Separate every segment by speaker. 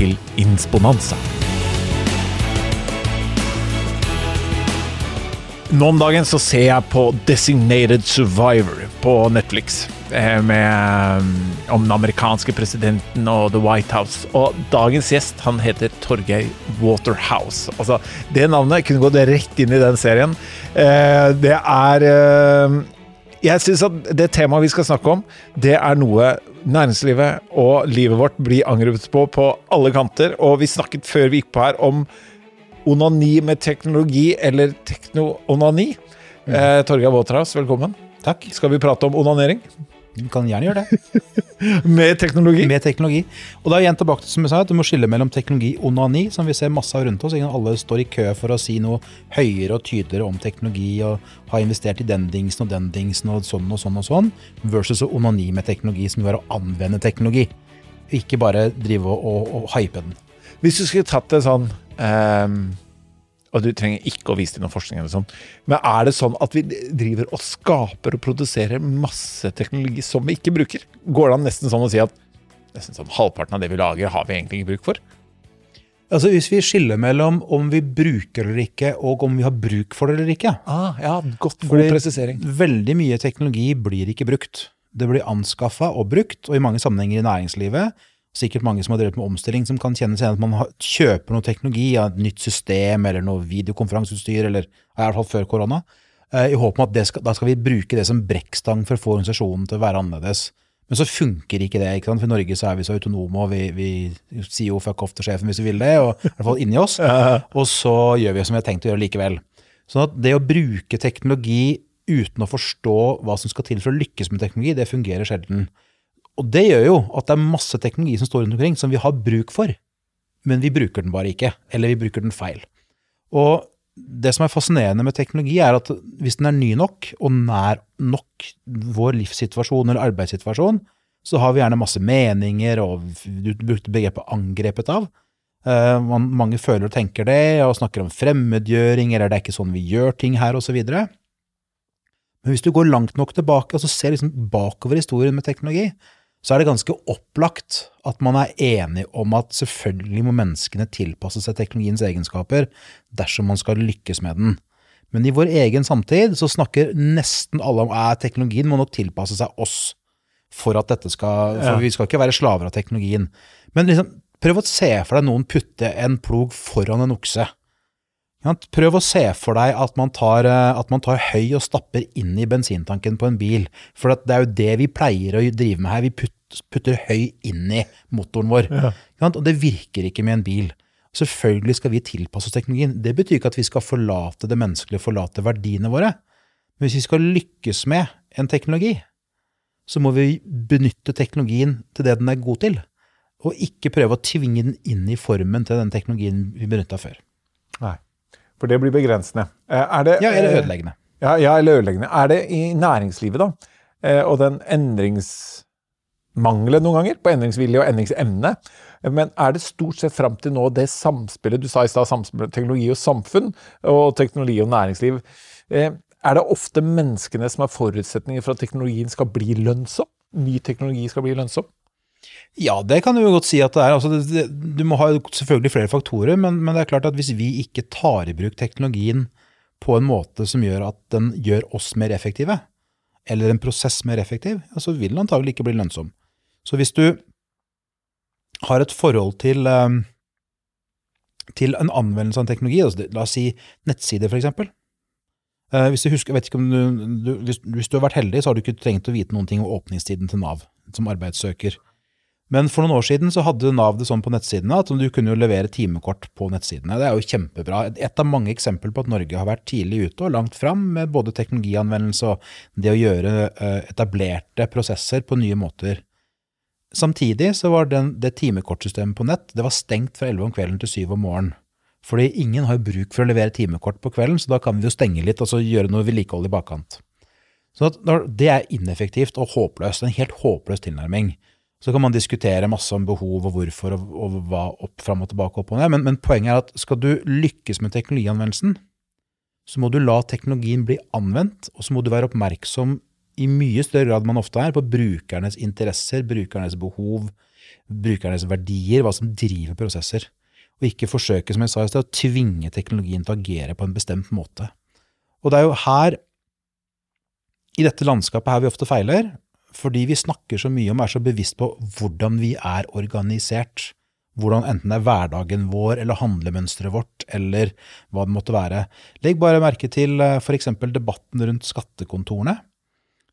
Speaker 1: til Insponanza. Nå om dagen så ser jeg på Designated Survivor på Netflix. eh, Med, mm, om den amerikanske presidenten og The White House. Og dagens gjest han heter Torgeir Waterhouse. Altså, Det navnet kunne gått rett inn i den serien. Eh, Det er eh, Jeg syns at det temaet vi skal snakke om, det er noe næringslivet og livet vårt blir angrepet på på alle kanter. Og vi snakket før vi gikk på her om onani med teknologi, eller tekno-onani. Eh, Torgeir Waterhouse, velkommen.
Speaker 2: Takk.
Speaker 1: Skal vi prate om onanering
Speaker 2: Du kan gjerne gjøre det.
Speaker 1: med teknologi?
Speaker 2: Med teknologi. Og da igjen tilbake til som jeg sa, at du må skille mellom teknologi og onani, som vi ser masse av rundt oss. Alle står i kø for å si noe høyere og tydeligere om teknologi og har investert i den dingsen og den dingsen og sånn og sånn og sånn, versus onani med teknologi, som jo er å anvende teknologi. Ikke bare drive og, og, og hype den.
Speaker 1: Hvis du skulle tatt det sånn ehm, Og du trenger ikke å vise til noen forskning, eller sånn, men er det sånn at vi driver og skaper og produserer masse teknologi som vi ikke bruker? Går det an nesten sånn å si at nesten sånn halvparten av det vi lager, har vi egentlig ikke bruk for?
Speaker 2: Altså Hvis vi skiller mellom om vi bruker det eller ikke, og om vi har bruk for det eller ikke
Speaker 1: Ah, ja, godt, god
Speaker 2: Fordi
Speaker 1: presisering.
Speaker 2: Veldig mye teknologi blir ikke brukt. Det blir anskaffa og brukt, og i mange sammenhenger i næringslivet. Sikkert mange som har drevet med omstilling, som kan kjenne seg igjen at man har- kjøper noe teknologi, ja, et nytt system eller noe videokonferanseutstyr, eller i hvert fall før korona, eh, i håp om at det skal, da skal vi bruke det som brekkstang for å få organisasjonen til å være annerledes. Men så funker ikke det. ikke sant? For I Norge så er vi så autonome, og vi, vi sier jo fuck off til sjefen hvis vi vil det, og i hvert fall inni oss. Og så gjør vi som vi har tenkt å gjøre likevel. Sånn at det å bruke teknologi uten å forstå hva som skal til for å lykkes med teknologi, det fungerer sjelden. Og det gjør jo at det er masse teknologi som står rundt omkring som vi har bruk for, men vi bruker den bare ikke, eller vi bruker den feil. Og det som er fascinerende med teknologi, er at hvis den er ny nok og nær nok vår livssituasjon eller arbeidssituasjon, så har vi gjerne masse meninger, og du brukte begrepet 'angrepet av'. Eh, man, mange føler og tenker det, og snakker om fremmedgjøring, eller det er ikke sånn vi gjør ting her, osv. Men hvis du går langt nok tilbake, og så ser liksom bakover historien med teknologi, så er det ganske opplagt at man er enig om at selvfølgelig må menneskene tilpasse seg teknologiens egenskaper dersom man skal lykkes med den. Men i vår egen samtid så snakker nesten alle om at teknologien må nok tilpasse seg oss for at dette skal For
Speaker 1: Ja.
Speaker 2: vi skal ikke være slaver av teknologien. Men liksom, prøv å se for deg noen putte en plog foran en okse. Prøv å se for deg at man, tar, eh, at man tar høy og stapper inn i bensintanken på en bil. For det er jo det vi pleier å drive med her. Vi putt, putter høy inn i motoren vår.
Speaker 1: Ja.
Speaker 2: Og det virker ikke med en bil. Selvfølgelig skal vi tilpasse oss teknologien. Det betyr ikke at vi skal forlate det menneskelige, forlate verdiene våre. Men hvis vi skal lykkes med en teknologi, så må vi benytte teknologien til det den er god til. Og ikke prøve å tvinge den inn i formen til den teknologien vi benytta før.
Speaker 1: Nei. For det blir begrensende. Eh, Er det,
Speaker 2: Ja, eller
Speaker 1: eh,
Speaker 2: ødeleggende.
Speaker 1: Ja, ja, eller ødeleggende. Er det i næringslivet, da? Eh, og den endringsmangelen noen ganger, på endringsvilje og endringsevne. Men er det stort sett fram til nå det samspillet du sa i stad, teknologi og samfunn, og teknologi og næringsliv, er det ofte menneskene som er forutsetninger for at teknologien skal bli lønnsom? Ny teknologi skal bli lønnsom?
Speaker 2: Ja, det kan du jo godt si at det er. Altså, det, du må ha selvfølgelig flere faktorer, men, men det er klart at hvis vi ikke tar i bruk teknologien på en måte som gjør at den gjør oss mer effektive, eller en prosess mer effektiv, så så vil den antagelig ikke bli lønnsom. Så hvis du har et forhold til, eh, til en anvendelse av en teknologi, altså, la oss si nettsider eksempel. Eh, hvis du husker, ikke du, du hvis du har vært heldig, så har du ikke trengt å vite noen ting om åpningstiden til Nav som arbeidssøker. Men for noen år siden så hadde Nav det sånn på nettsidene at du kunne jo levere timekort på nettsidene. Det er jo kjempebra. Et av mange eksempler på at Norge har vært tidlig ute og langt fram med både teknologianvendelse og det å gjøre eh, etablerte prosesser på nye måter. Samtidig så var den, det timekortsystemet på nett det var stengt fra 11 om kvelden til 7 om morgenen. Fordi ingen har bruk for å levere timekort på kvelden, så da kan vi jo stenge litt og så gjøre noe vedlikehold i bakkant. Så det er ineffektivt og håpløst. En helt håpløs tilnærming. Så kan man diskutere masse om behov og hvorfor og, og hva opp, fram og tilbake, opp og ned. Men, men, poenget er at skal du lykkes med teknologianvendelsen, så må du la teknologien bli anvendt, og så må du være oppmerksom i mye større grad man ofte er på brukernes interesser, brukernes behov, brukernes verdier, hva som driver prosesser. Og ikke forsøke, som jeg sa i sted, å tvinge teknologien til å agere på en bestemt måte. Og det er jo her, i dette landskapet her vi ofte feiler, fordi vi snakker så mye om og er så bevisst på hvordan vi er organisert. Hvordan enten det er hverdagen vår eller handlemønsteret vårt eller hva det måtte være. Legg bare merke til eh, f.eks. debatten rundt skattekontorene.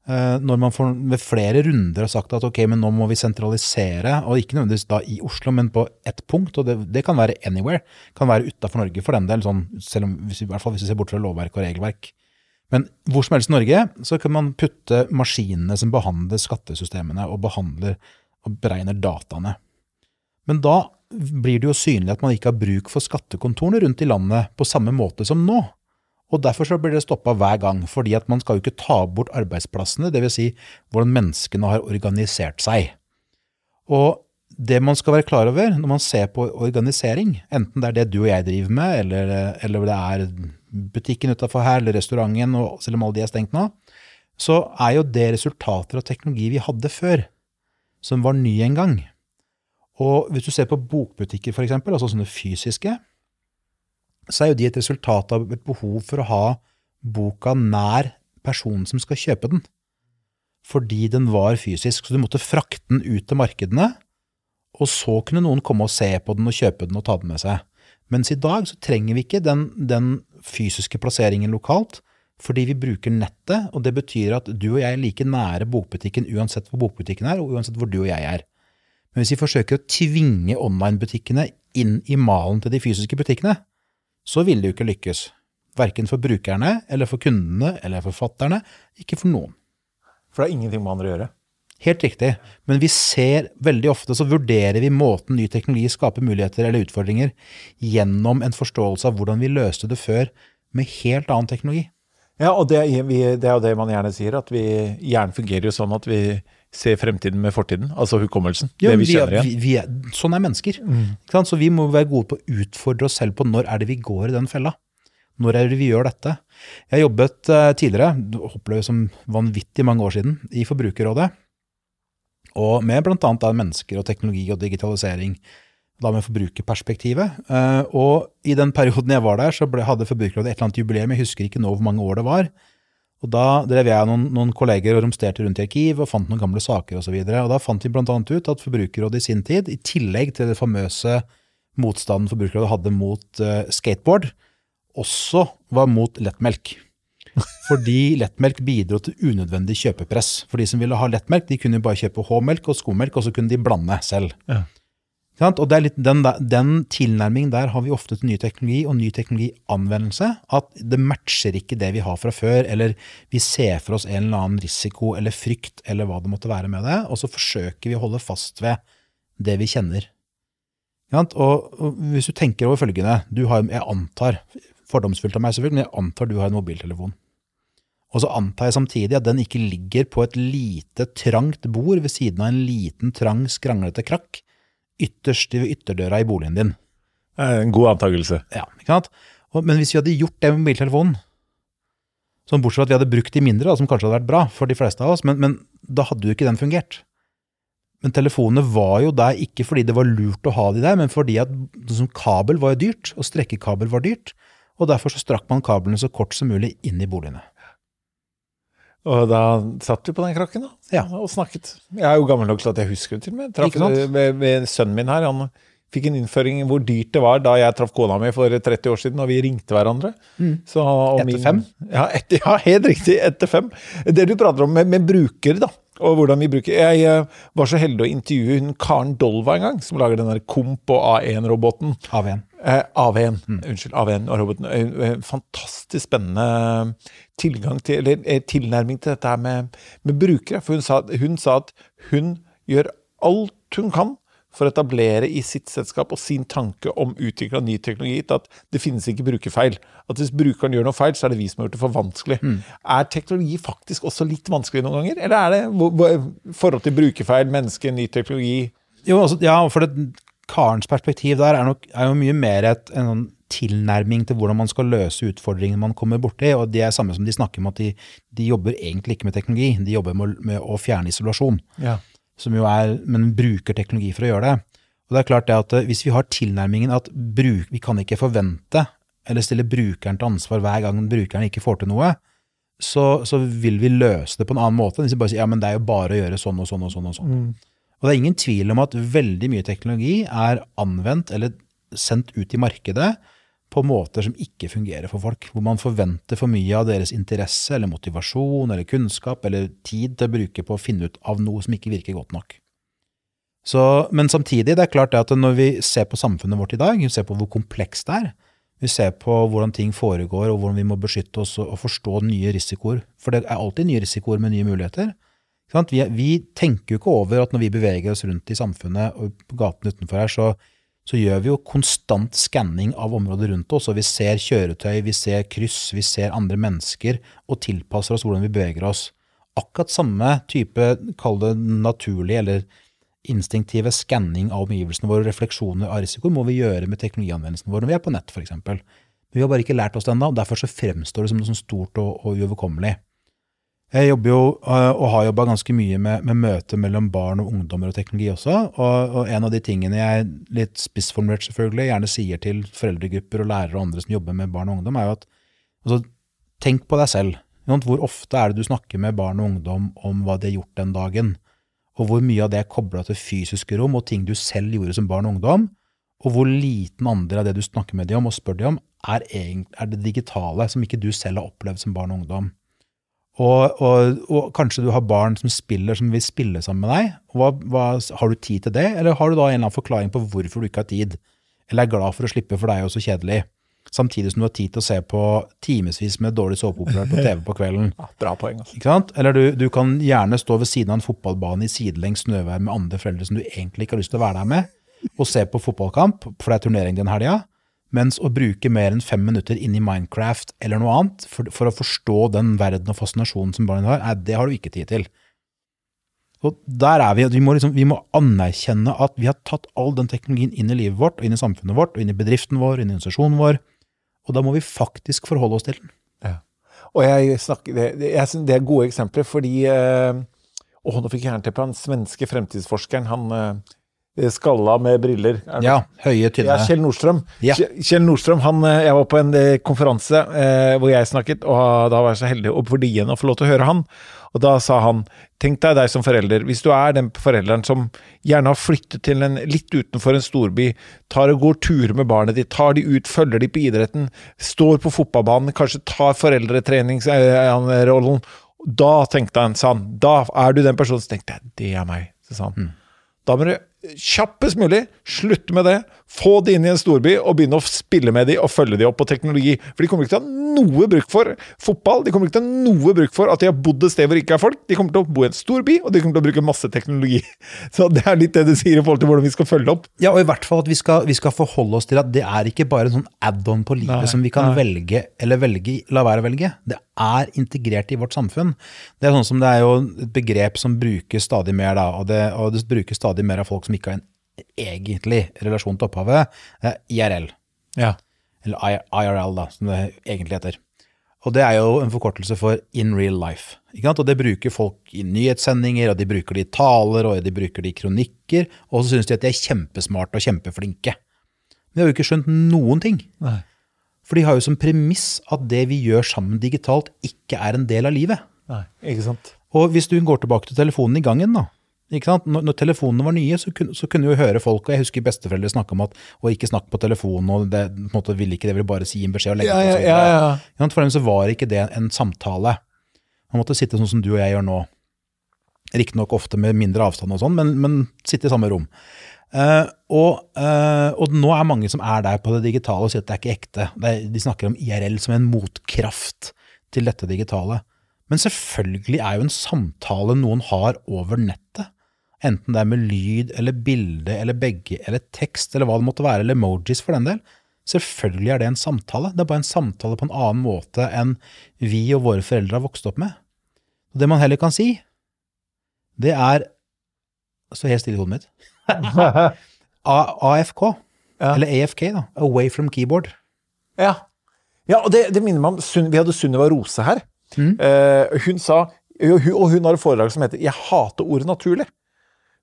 Speaker 2: Eh, når man får, ved flere runder har sagt at ok, men nå må vi sentralisere, og ikke nødvendigvis da i Oslo, men på ett punkt, og det, det kan være anywhere. Kan være utafor Norge for den del, sånn, selv om, i hvert fall hvis vi ser bort fra lovverk og regelverk. Men hvor som helst i Norge så kan man putte maskinene som behandler skattesystemene og behandler og beregner dataene. Men da blir det jo synlig at man ikke har bruk for skattekontorene rundt i landet på samme måte som nå. Og derfor så blir det stoppa hver gang, fordi at man skal jo ikke ta bort arbeidsplassene, dvs. Si hvordan menneskene har organisert seg. Og det man skal være klar over når man ser på organisering, enten det er det du og jeg driver med, eller, eller det er butikken utafor her, eller restauranten, og selv om alle de er stengt nå, så er jo det resultater av teknologi vi hadde før, som var ny en gang. Og hvis du ser på bokbutikker, f.eks., altså sånne fysiske, så er jo de et resultat av et behov for å ha boka nær personen som skal kjøpe den. Fordi den var fysisk, så du måtte frakte den ut til markedene, og så kunne noen komme og se på den og kjøpe den og ta den med seg. Mens i dag så trenger vi ikke den, den fysiske plasseringen lokalt, fordi vi bruker nettet, og det betyr at du og jeg er like nære bokbutikken uansett hvor bokbutikken er, og uansett hvor du og jeg er. Men hvis vi forsøker å tvinge online-butikkene inn i malen til de fysiske butikkene, så vil det jo ikke lykkes. Verken for brukerne, eller for kundene, eller forfatterne. Ikke for noen.
Speaker 1: For det har ingenting med andre å gjøre?
Speaker 2: Helt riktig, men vi ser veldig ofte så vurderer vi måten ny teknologi skaper muligheter eller utfordringer gjennom en forståelse av hvordan vi løste det før med helt annen teknologi.
Speaker 1: Ja, og det, vi, det er jo det man gjerne sier, at vi hjernen fungerer jo sånn at vi ser fremtiden med fortiden, altså hukommelsen.
Speaker 2: Jo, det vi kjenner igjen. Vi, er, sånn er mennesker. Mm. Så vi må være gode på å utfordre oss selv på når er det vi går i den fella. Når er det vi gjør dette? Jeg jobbet uh, tidligere, opplevd som vanvittig mange år siden, i Forbrukerrådet og med bl.a. mennesker og teknologi og digitalisering, da med forbrukerperspektivet. Eh, og i den perioden jeg var der, så ble, hadde Forbrukerrådet et eller annet jubileum, jeg husker ikke nå hvor mange år det var. Og da drev jeg noen, noen kolleger og romsterte rundt i arkiv og fant noen gamle saker osv. Da fant vi bl.a. ut at Forbrukerrådet i sin tid, i tillegg til det famøse motstanden Forbrukerrådet hadde mot uh, skateboard, også var mot lettmelk. Fordi lettmelk bidro til unødvendig kjøpepress. For de som ville ha lettmelk, de kunne bare kjøpe H-melk og skomelk, og så kunne de blande selv. Ja. Og den, den, tilnærmingen der har vi ofte til ny teknologi og ny teknologianvendelse. At det matcher ikke det vi har fra før, eller vi ser for oss en eller annen risiko eller frykt eller hva det måtte være med det, og så forsøker vi å holde fast ved det vi kjenner. Og, hvis du tenker over følgende du har, Jeg antar, fordomsfullt av meg selvfølgelig, men jeg antar du har en mobiltelefon. Og så antar jeg samtidig at den ikke ligger på et lite, trangt bord ved siden av en liten, trang, skranglete krakk ytterst ved ytterdøra i boligen din.
Speaker 1: En god antakelse.
Speaker 2: Ja, ikke sant? Men hvis vi hadde gjort det med mobiltelefonen, sånn bortsett fra at vi hadde brukt de mindre, da, som kanskje hadde vært bra for de fleste av oss, men, men da hadde jo ikke den fungert. Men telefonene var jo der ikke fordi det var lurt å ha de der, men fordi at sånn kabel var jo dyrt, og strekkekabel var dyrt. Og derfor så strakk man kablene så kort som mulig inn i boligene.
Speaker 1: Og da satt vi på den krakken da,
Speaker 2: ja.
Speaker 1: og snakket. Jeg er jo gammel nok til at jeg husker det til og med. Traff med, med, sønnen min her. Han fikk en innføring hvor dyrt det var da jeg traff kona mi for 30 år siden, og vi ringte hverandre.
Speaker 2: Mm. etter min, fem?
Speaker 1: Ja, et, ja, helt riktig. Etter fem. Det du prater om med, med brukere, da og hvordan vi bruker Jeg eh, var så heldig å intervjue hun Karen Dolva en gang, som lager den der Komp og A1-roboten.
Speaker 2: AV1.
Speaker 1: Eh, AV1, mm. Unnskyld. AV1-roboten. Eh, fantastisk spennende tilgang til, eller tilnærming til dette her med, med brukere. For hun sa, hun sa, at hun gjør alt hun kan for å etablere i sitt selskap og sin tanke om utvikling av ny teknologi at det finnes ikke brukerfeil. At hvis brukeren gjør noe feil, så er det vi som har gjort det for vanskelig.
Speaker 2: Mm.
Speaker 1: Er teknologi faktisk også litt vanskelig noen ganger? Eller er det forhold til brukerfeil, menneske, ny teknologi
Speaker 2: Jo, altså, ja, for det, Karens perspektiv der er, nok, er jo mye mer et, en sånn tilnærming til hvordan man skal løse utfordringene man kommer borti, og det er samme som de snakker om at de, de jobber egentlig ikke med teknologi, de jobber med, med å fjerne isolasjon.
Speaker 1: Ja.
Speaker 2: som jo er, men bruker teknologi for å gjøre det. Og det er klart det at eh, Hvis vi har tilnærmingen at bruk, vi kan ikke forvente eller stille brukeren til ansvar hver gang brukeren ikke får til noe, så, så vil vi løse det på en annen måte. Hvis vi bare sier ja, men det er jo bare å gjøre sånn og sånn og sånn. Og sånn. Og det er ingen tvil om at veldig mye teknologi er anvendt eller sendt ut i markedet på måter som ikke fungerer for folk. Hvor man forventer for mye av deres interesse eller motivasjon eller kunnskap eller tid til å bruke på å finne ut av noe som ikke virker godt nok. Så, men samtidig, det er klart at når vi ser på samfunnet vårt i dag, vi ser på hvor komplekst det er, vi ser på hvordan ting foregår og hvordan vi må beskytte oss og forstå nye risikoer, for det er alltid nye risikoer med nye muligheter. Vi, vi tenker jo ikke over at når vi beveger oss rundt i samfunnet og på gatene utenfor her, så, så gjør vi jo konstant skanning av området rundt oss, og vi ser kjøretøy, vi ser kryss, vi ser andre mennesker, og tilpasser oss hvordan vi beveger oss. Akkurat samme type, kall det naturlig eller instinktive skanning av omgivelsene våre refleksjoner av risiko må vi gjøre med teknologianvendelsen vår når vi er på nett, f.eks. Men vi har bare ikke lært oss det ennå, og derfor så fremstår det som noe sånn stort og, og uoverkommelig. Jeg jobber jo, øh, og har jobba ganske mye med, med møter mellom barn og ungdommer og teknologi også. Og, og en av de tingene jeg, litt spissformulert selvfølgelig, gjerne sier til foreldregrupper og lærere og andre som jobber med barn og ungdom, er jo at altså, tenk på deg selv. Hvor ofte er det du snakker med barn og ungdom om hva de har gjort den dagen? Og hvor mye av det er kobla til fysiske rom og ting du selv gjorde som barn og ungdom? Og hvor liten andel av det du snakker med dem om og spør dem om, er, er det digitale som ikke du selv har opplevd som barn og ungdom? Og, og, og kanskje du har barn som spiller som vil spille sammen med deg. Hva, hva, har du tid til det, eller har du da en eller annen forklaring på hvorfor du ikke har tid? Eller er glad for å slippe, for det er jo så kjedelig. Samtidig som du har tid til å se på timevis med dårlig såpeopera på TV på kvelden.
Speaker 1: Ja, bra poeng. altså.
Speaker 2: Ikke sant? Eller du, du kan gjerne stå ved siden av en fotballbane i sidelengs snøvær med andre foreldre som du egentlig ikke har lyst til å være der med, og se på fotballkamp, for det er turnering den helga, mens å bruke mer enn fem minutter inn i Minecraft eller noe annet for, for å forstå den verden og fascinasjonen som barnet har, det har du ikke tid til. Og der er vi, vi må, liksom, vi må anerkjenne at vi har tatt all den teknologien inn i livet vårt, og inn i samfunnet vårt, og inn i bedriften vår, inn i organisasjonen vår, og da må vi faktisk forholde oss til den.
Speaker 1: Og jeg snakker, det, jeg synes det er gode eksempler, fordi øh, Å, nå fikk jeg jernteppe. Han svenske fremtidsforskeren, han eh, skalla med briller. Er
Speaker 2: Ja, høye, tynne.
Speaker 1: Ja, Kjell Nordstrøm.
Speaker 2: Ja.
Speaker 1: Kjell- Nordstrøm, han, eh, Jeg var på en eh, konferanse eh, hvor jeg snakket, og da var jeg så heldig å få igjen å få lov til å høre han. Og da sa han Tenk deg deg som forelder. Hvis du er den forelderen som gjerne har flyttet til en litt utenfor en storby, tar og går turer med barnet ditt, tar de ut, følger de på idretten, står på fotballbanen, kanskje tar foreldretreningsrollen. Da tenkte han, sa han, da er du den personen som tenkte det er meg. Så sa han. Da må du kjappest mulig slutte med det, få de inn i en storby og begynne å spille med de og følge de opp på teknologi. For de kommer ikke til å ha noe bruk for fotball, de kommer ikke til å ha noe bruk for at de har bodd et sted hvor det ikke er folk. De kommer til å bo i en storby, og de kommer til å bruke masse teknologi. Så det er litt det du sier i forhold til hvordan vi skal følge opp.
Speaker 2: Ja, og i hvert fall at vi skal, vi skal forholde oss til at det er ikke bare en sånn add-on på livet
Speaker 1: Nei,
Speaker 2: som vi kan
Speaker 1: nei.
Speaker 2: velge eller velge, la være å velge. Det er integrert i vårt samfunn. Det er sånn som det er jo et begrep som brukes stadig mer, da, og det, og det brukes stadig mer av folk som ikke har en egentlig relasjon til opphavet, eh, IRL.
Speaker 1: Ja.
Speaker 2: Eller IRL, da, som det egentlig heter. Og det er jo en forkortelse for in real life. Ikke sant? Og det bruker folk i nyhetssendinger, og de bruker det i taler, og de bruker det i kronikker, og så syns de at de er kjempesmarte og kjempeflinke. Men de har jo ikke skjønt noen ting.
Speaker 1: Nei.
Speaker 2: For de har jo som premiss at det vi gjør sammen digitalt, ikke er en del av livet.
Speaker 1: Nei, ikke sant?
Speaker 2: Og hvis du går tilbake til telefonen i gangen, da. Ikke sant? Når, når telefonene var nye, så kunne, så kunne vi høre folk, og jeg husker besteforeldre snakke om at å ikke snakke på telefonen, og det på en måte ville ikke det, ville bare si en beskjed og legge
Speaker 1: Ja,
Speaker 2: på.
Speaker 1: ja, ja, ja.
Speaker 2: For dem så var ikke det en samtale. Man måtte sitte sånn som du og jeg gjør nå. Riktignok ofte med mindre avstand og sånn, men, men sitte i samme rom. Uh, og, uh, og nå er mange som er der på det digitale og sier at det er ikke ekte. Er, de snakker om IRL som en motkraft til dette digitale. Men selvfølgelig er jo en samtale noen har over nettet, enten det er med lyd eller bilde eller begge eller tekst eller hva det måtte være, eller emojis for den del, selvfølgelig er det en samtale. Det er bare en samtale på en annen måte enn vi og våre foreldre har vokst opp med. Og det man heller kan si, det er Så helt stille i hodet mitt. AFK,
Speaker 1: Ja.
Speaker 2: eller AFK, da. Away from keyboard.
Speaker 1: Ja. ja og det, det minner meg om Vi hadde Sunniva Rose her.
Speaker 2: Mm.
Speaker 1: Uh, hun sa og hun, har et foredrag som heter 'Jeg hater ordet naturlig'.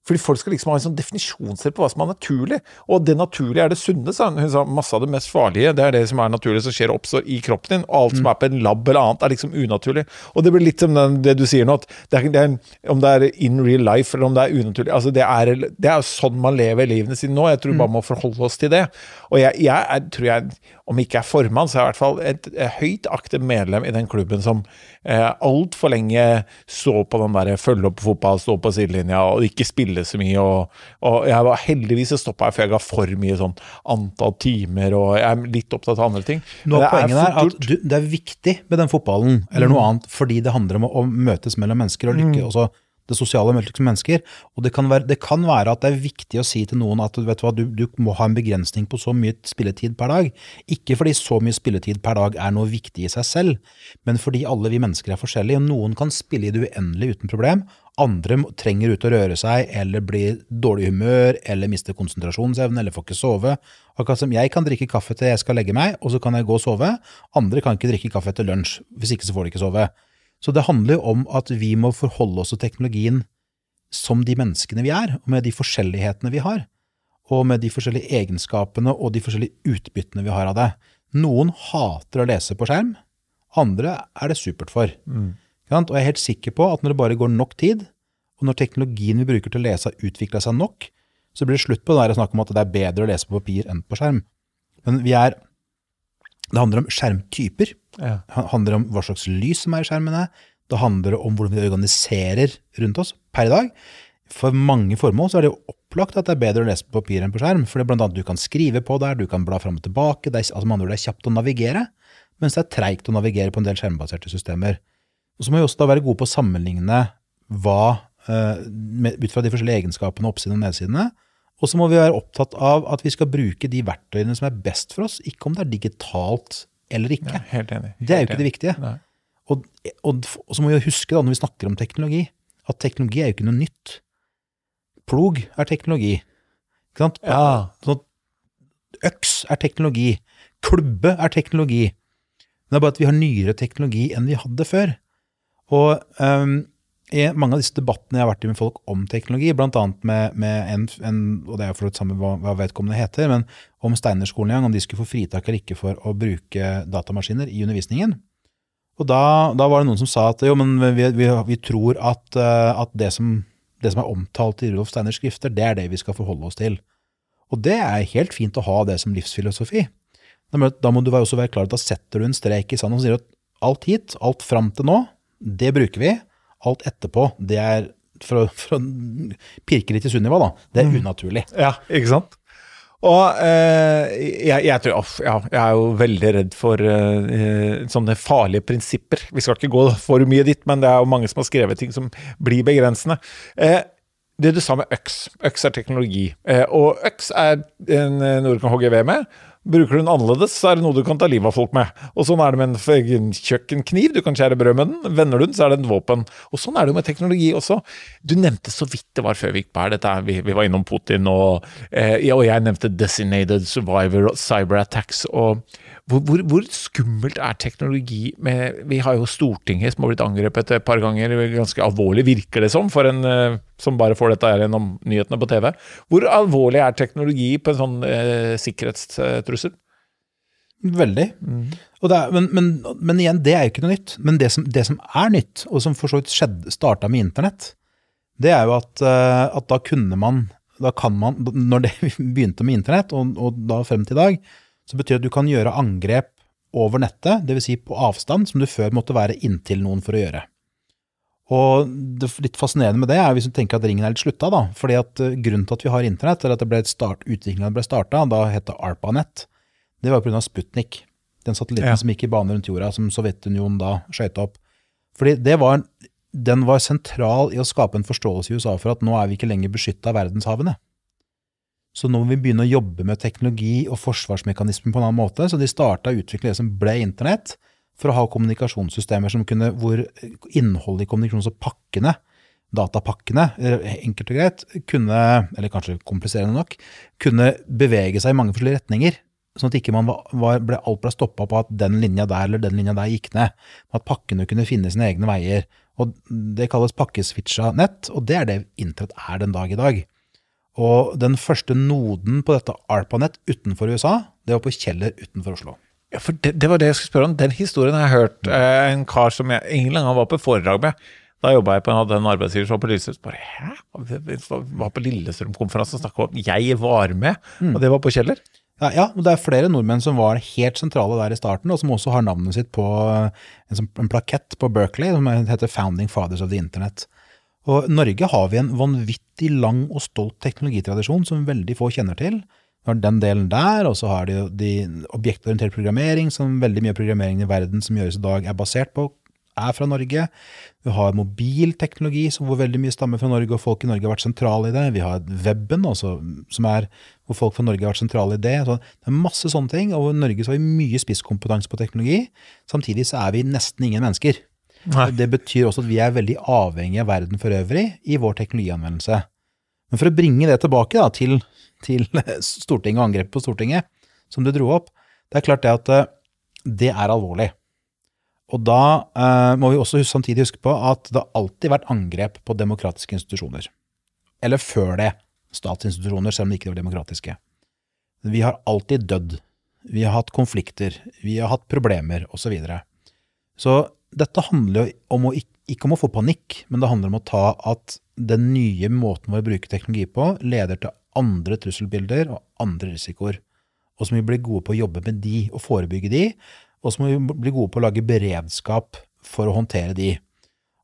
Speaker 1: Fordi folk skal liksom ha en sånn definisjonsrett på hva som er naturlig. Og det naturlige er det sunne, sa hun. Sa masse av det mest farlige, det er det som er naturlig, som skjer og oppstår i kroppen din. Og alt som er på en lab eller annet, er liksom unaturlig. Og det blir litt som den, det du sier nå, at det er, det er, om det er in real life eller om det er unaturlig altså Det er, det er sånn man lever livene sine nå. Jeg tror vi bare må forholde oss til det. Og jeg, jeg er, tror jeg, om ikke er formann, så er jeg i hvert fall et, et høyt aktivt medlem i den klubben som eh, altfor lenge så på den der følge opp fotball, stå på sidelinja og ikke spille så mye. Og, og jeg var heldigvis stoppa jeg, for jeg ga for mye sånn antall timer, og jeg er litt opptatt av andre ting.
Speaker 2: Nå
Speaker 1: det
Speaker 2: poenget
Speaker 1: er,
Speaker 2: at.
Speaker 1: Mm.
Speaker 2: du, det er viktig med den fotballen, eller noe annet, fordi det handler om å, å møtes mellom mennesker og lykke, også det sosiale møtet som mennesker. Og det kan, være, det kan være at det er viktig å si til noen at vet du, hva, du, du må ha en begrensning på så mye spilletid per dag. Ikke fordi så mye spilletid per dag er noe viktig i seg selv, men fordi alle vi mennesker er forskjellige, og noen kan spille i det uendelige uten problem. Andre trenger ut å røre seg, eller blir dårlig humør, eller mister konsentrasjonsevne, eller får ikke sove. Akkurat som jeg kan drikke kaffe til jeg skal legge meg, og så kan jeg gå og sove. Andre kan ikke drikke kaffe etter lunsj, hvis ikke så får de ikke sove. Så det handler jo om at vi må forholde oss til teknologien som de menneskene vi er, og med de forskjellighetene vi har. Og med de forskjellige egenskapene og de forskjellige utbyttene vi har av det. Noen hater å lese på skjerm, andre er det supert for. Sant? Og jeg er helt sikker på at når det bare går nok tid, og når teknologien vi bruker til å lese har utvikla seg nok, så blir det slutt på det der snakke om at det er bedre å lese på papir enn på skjerm. Men vi er Det handler om skjermtyper.
Speaker 1: Ja.
Speaker 2: Det handler om hva slags lys som er i skjermene. Det handler om hvordan vi organiserer rundt oss per i dag. For mange formål så er det jo opplagt at det er bedre å lese på papir enn på skjerm. For det er blant annet du kan skrive på der, du kan bla fram og tilbake. Det er, altså med andre ord, det er kjapt å navigere, mens det er treigt å navigere på en del skjermbaserte systemer. Og så må vi også da være gode på å sammenligne hva, eh, ut fra de forskjellige egenskapene, oppsidene og nedsidene. Og så må vi være opptatt av at vi skal bruke de verktøyene som er best for oss, ikke om det er digitalt eller ikke.
Speaker 1: Ja, helt enig.
Speaker 2: Det er jo ikke det viktige. Og, og, og så må vi huske da, når vi snakker om teknologi, at teknologi er jo ikke noe nytt. Plog er teknologi. Ikke sant?
Speaker 1: Ja.
Speaker 2: Sånn øks er teknologi. Klubbe er teknologi. Men det er bare at vi har nyere teknologi enn vi hadde før. Og um, i mange av disse debattene jeg har vært i med folk om teknologi, annet med, med en, en, og det er jo for samme hva, hva vedkommende heter, men om Steinerskolen en om de skulle få fritak eller ikke for å bruke datamaskiner i undervisningen. Og da, da var det noen som sa at jo, men vi, vi, vi tror at, eh, at det, som, det som er omtalt i Rudolf Steiners skrifter, det er det vi skal forholde oss til. Og det er helt fint å ha det som livsfilosofi. Da må, du også være klar at da setter du en strek i sanden og sier at alt hit, alt fram til nå, det bruker vi. Alt etterpå, det er for, for å pirke litt i Sunniva, da. Det er unaturlig.
Speaker 1: Ja, ikke sant? Og eh, jeg, jeg tror off, ja, jeg er jo veldig redd for eh, sånne farlige prinsipper. Vi skal ikke gå for mye dit, men det er jo mange som har skrevet ting som blir begrensende. Eh, det du sa med øks. Øks er teknologi. Eh, og øks er en, eh, noe du kan hogge ved med. Bruker du den annerledes, så er det noe du kan ta livet av folk med. Og sånn er det med en kjøkkenkniv. Du kan skjære brød med den. Vender du den, så er det en våpen. Og sånn er det jo med teknologi også. Du nevnte så vidt det var før vi gikk på her. Dette, vi, vi var innom Putin, og, eh, og jeg nevnte Designated Survivor cyberattacks. og hvor, hvor, hvor skummelt er teknologi med Vi har jo Stortinget som har blitt angrepet et par ganger. Ganske alvorlig virker det som, for en eh, som bare får dette her gjennom nyhetene på TV. Hvor alvorlig er teknologi på en sånn eh, sikkerhetstrussel?
Speaker 2: Veldig. Og det er, men, men, men igjen, det er jo ikke noe nytt. Men det som, det som er nytt, og som for så vidt starta med internett, det er jo at, eh, at da kunne man da kan man, Når det begynte med internett, og, og da frem til i dag, så betyr det at du kan gjøre angrep over nettet, dvs. Si på avstand, som du før måtte være inntil noen for å gjøre. Og det litt fascinerende med det er hvis du tenker at ringen er litt slutta, da. fordi at eh, grunnen til at vi har internett, eller at det ble start, utviklingen ble starta, da het det ARPANET, det var pga. Sputnik. Den satellitten
Speaker 1: Ja.
Speaker 2: som gikk i bane rundt jorda, som Sovjetunionen da skøyta opp. Fordi det var den var sentral i å skape en forståelse i USA for at nå er vi ikke lenger beskytta av verdenshavene. Så nå må vi begynne å jobbe med teknologi og forsvarsmekanismer på en annen måte. Så de starta å utvikle det som ble internett, for å ha kommunikasjonssystemer som kunne, hvor innholdet i kommunikasjons- og pakkene, datapakkene, enkelt og greit, kunne, eller kanskje kompliserende nok, kunne bevege seg i mange forskjellige retninger. Sånn at ikke man var, ble, alt ble stoppa på at den linja der eller den linja der gikk ned. At pakkene kunne finne sine egne veier. Og Det kalles pakkeswitcha nett, og det er det internett er den dag i dag. Og den første noden på dette ARPANET utenfor USA, det var på Kjeller utenfor Oslo.
Speaker 1: Ja, for det, det, var det jeg skulle spørre om. Den historien har jeg hørt. Mm. Eh, en kar som jeg ingen gang var på foredrag med. Da jobba jeg på en arbeidsgiver som var på Lillestrøm. Bare, Hæ? Var på Lillestrøm-konferansen og snakka om jeg var med, mm. og det var på Kjeller?
Speaker 2: Ja, ja, det er flere nordmenn som var helt sentrale der i starten, og som også har navnet sitt på en, en plakett på Berkeley som heter Founding Fathers of the Internet. Og Norge har vi en vanvittig lang og stolt teknologitradisjon som veldig få kjenner til. Vi har den delen der, og så har de, de objektorientert programmering, som veldig mye av programmeringen i verden som gjøres i dag, er basert på, er fra Norge. Vi har mobilteknologi, hvor veldig mye stammer fra Norge, og folk i Norge har vært sentrale i det. Vi har weben, også, som er hvor folk fra Norge har vært sentrale i det. Så det er masse sånne ting, og i Norge så har vi mye spisskompetanse på teknologi. Samtidig så er vi nesten ingen mennesker. Nei. Det betyr også at vi er veldig avhengige av verden for øvrig i vår teknologianvendelse. Men for å bringe det tilbake da, til, til Stortinget og angrepet på Stortinget, som du dro opp, det er klart det at eh, det er alvorlig. Og da eh, må vi også samtidig huske på at det har alltid vært angrep på demokratiske institusjoner. Eller før det statsinstitusjoner, selv om de ikke var demokratiske. Vi har alltid dødd. Vi har hatt konflikter, vi har hatt problemer, osv. Så, videre. så dette handler jo om å, ikke om å få panikk, men det handler om å ta at den nye måten vår bruke teknologi på, leder til andre trusselbilder og andre risikoer. Og så må vi bli gode på å jobbe med de og forebygge de, og så må vi bli gode på å lage beredskap for å håndtere de.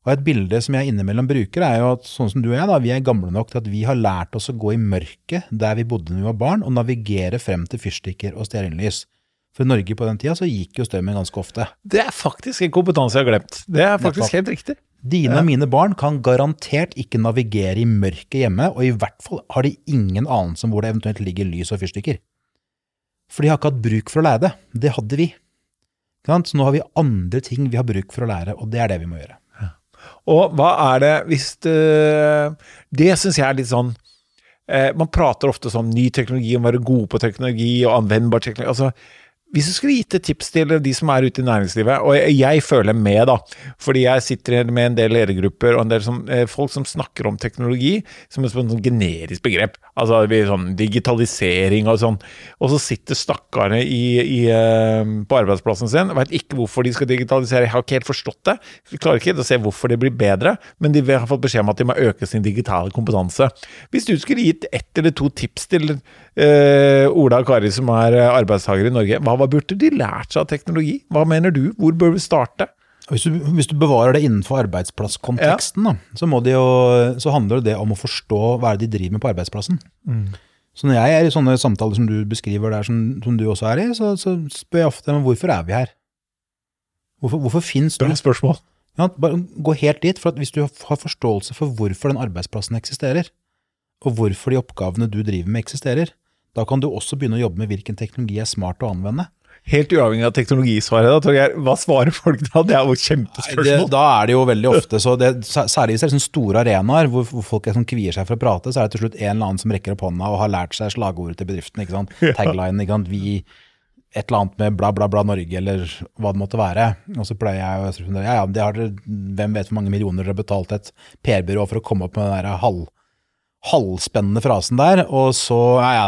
Speaker 2: Og et bilde som jeg innimellom bruker, er jo at sånn som du og jeg, da, vi er gamle nok til at vi har lært oss å gå i mørket der vi bodde da vi var barn, og navigere frem til fyrstikker og stearinlys. For i Norge på den tida så gikk jo strømmen ganske ofte.
Speaker 1: Det er faktisk en kompetanse jeg har glemt. Det er faktisk helt riktig.
Speaker 2: Dine og mine barn kan garantert ikke navigere i mørket hjemme, og i hvert fall har de ingen anelse om hvor det eventuelt ligger lys og fyrstikker. For de har ikke hatt bruk for å lære det. Det hadde vi. Så nå har vi andre ting vi har bruk for å lære, og det er det vi må gjøre.
Speaker 1: Og hva er det hvis det Det syns jeg er litt sånn eh, Man prater ofte om ny teknologi, om å være god på teknologi og anvendbar teknologi. altså hvis du skulle gitt et tips til de som er ute i næringslivet, og jeg føler med, da, fordi jeg sitter med en del ledergrupper og en del som, eh, folk som snakker om teknologi som et sånn generisk begrep, altså det blir sånn digitalisering og sånn, og så sitter stakkarene i, i, eh, på arbeidsplassen sin veit ikke hvorfor de skal digitalisere, jeg har ikke helt forstått det, Jeg klarer ikke å se hvorfor det blir bedre, men de har fått beskjed om at de må øke sin digitale kompetanse. Hvis du skulle gitt ett eller to tips til uh, Ola og Kari som er arbeidstakere i Norge, hva burde de lært seg av teknologi? Hva mener du? Hvor bør vi starte?
Speaker 2: Hvis du, hvis du bevarer det innenfor arbeidsplasskonteksten, ja. da, så, jo, så, handler det om å forstå hva de driver med på arbeidsplassen. Mm. Så når jeg er i sånne samtaler som du beskriver der, som, som du også er i, så, så, spør jeg ofte hvorfor er vi her? Hvorfor, hvorfor finnes
Speaker 1: du? Bra spørsmål.
Speaker 2: Ja, bare gå helt dit. for Hvis du har forståelse for hvorfor den arbeidsplassen eksisterer, og hvorfor de oppgavene du driver med, eksisterer, da kan du også begynne å jobbe med hvilken teknologi er smart å anvende.
Speaker 1: Helt uavhengig av teknologisvaret, da, Torgeir. Hva svarer folk da? Det er jo kjempespørsmål.
Speaker 2: Det, da er det jo veldig ofte så det, Særlig er sånne store arenaer hvor, hvor folk sånn kvier seg for å prate, så er det til slutt en eller annen som rekker opp hånda og har lært seg slagordet til bedriften. ikke sant? Tagline, ikke sant? Vi et eller annet med bla, bla, bla Norge, eller hva det måtte være. Og så pleier jeg å si ja, ja, det har dere, hvem vet hvor mange millioner dere har betalt et PR-byrå for å komme opp med den der halv halvspennende frasen der, og så ja, ja,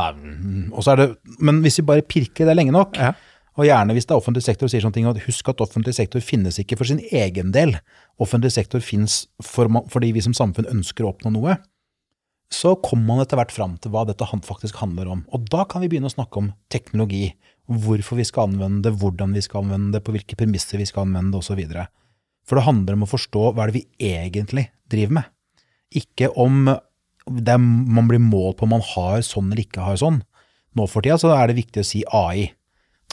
Speaker 2: og så er det, Men hvis vi bare pirker det lenge nok, ja. Og gjerne hvis det er offentlig sektor sier sånne ting, og husk at offentlig sektor finnes ikke for sin egen del, offentlig sektor finnes for, fordi vi som samfunn ønsker å oppnå noe, så kommer man etter hvert fram til hva dette faktisk handler om. Og da kan vi begynne å snakke om teknologi, hvorfor vi skal anvende det, hvordan vi skal anvende det, på hvilke premisser vi skal anvende det, osv. For det handler om å forstå hva det er vi egentlig driver med. Ikke om er, man blir målt på om man har sånn eller ikke har sånn. Nå for tida så er det viktig å si AI.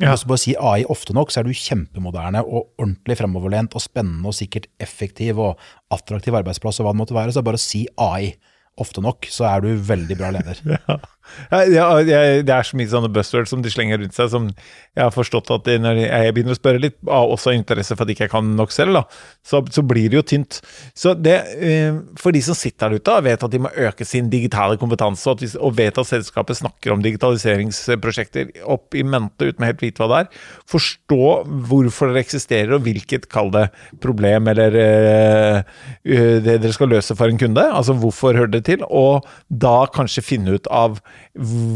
Speaker 1: Ja.
Speaker 2: Hvis du bare sier AI ofte nok, så er du kjempemoderne og ordentlig fremoverlent og spennende og sikkert effektiv og attraktiv arbeidsplass og hva det måtte være. Så bare si AI ofte nok, så er du veldig bra leder.
Speaker 1: Ja, ja, jeg- det er så mye sånne buzzwords som de slenger rundt seg, som jeg har forstått at når jeg begynner å spørre litt, av også interesse for at ikke jeg kan nok selv, da, så, så blir det jo tynt. Så det, eh, for de som sitter der ute og vet at de må øke sin digitale kompetanse, og, de, og vet at selskapet snakker om digitaliseringsprosjekter opp i mente uten å helt vite hva det er, forstå hvorfor dere eksisterer, og hvilket, kall det, problem eller eh, det dere skal løse for en kunde, altså hvorfor hører det til, og da kanskje finne ut av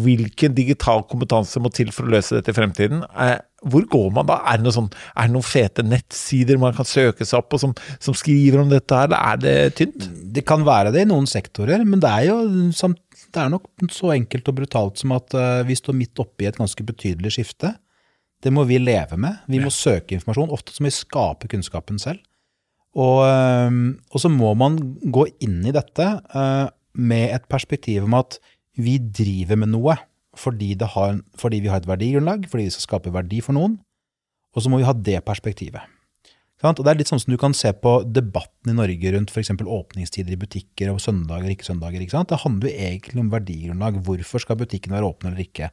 Speaker 1: hvilken digital kompetanse må til for å løse dette i fremtiden. Eh, hvor går man da? Er det, noe sånn, er det noen fete nettsider man kan søke seg opp på som, som skriver om dette her, eller er det tynt?
Speaker 2: Det kan være det i noen sektorer, men det er jo det er nok så enkelt og brutalt som at eh, vi står midt oppe i et ganske betydelig skifte. Det må vi leve med. Vi må søke informasjon. Ofte må vi skape kunnskapen selv. Og, eh, og så må man gå inn i dette med et perspektiv om at vi driver med noe fordi, har, fordi vi har et verdigrunnlag, fordi vi skal skape verdi for noen. Og så må vi ha det perspektivet. Og Det er litt sånn som du kan se på debatten i Norge rundt f.eks. åpningstider i butikker og søndager og ikke søndager. Ikke? Det handler jo egentlig om verdigrunnlag. Hvorfor skal butikken være åpen eller ikke?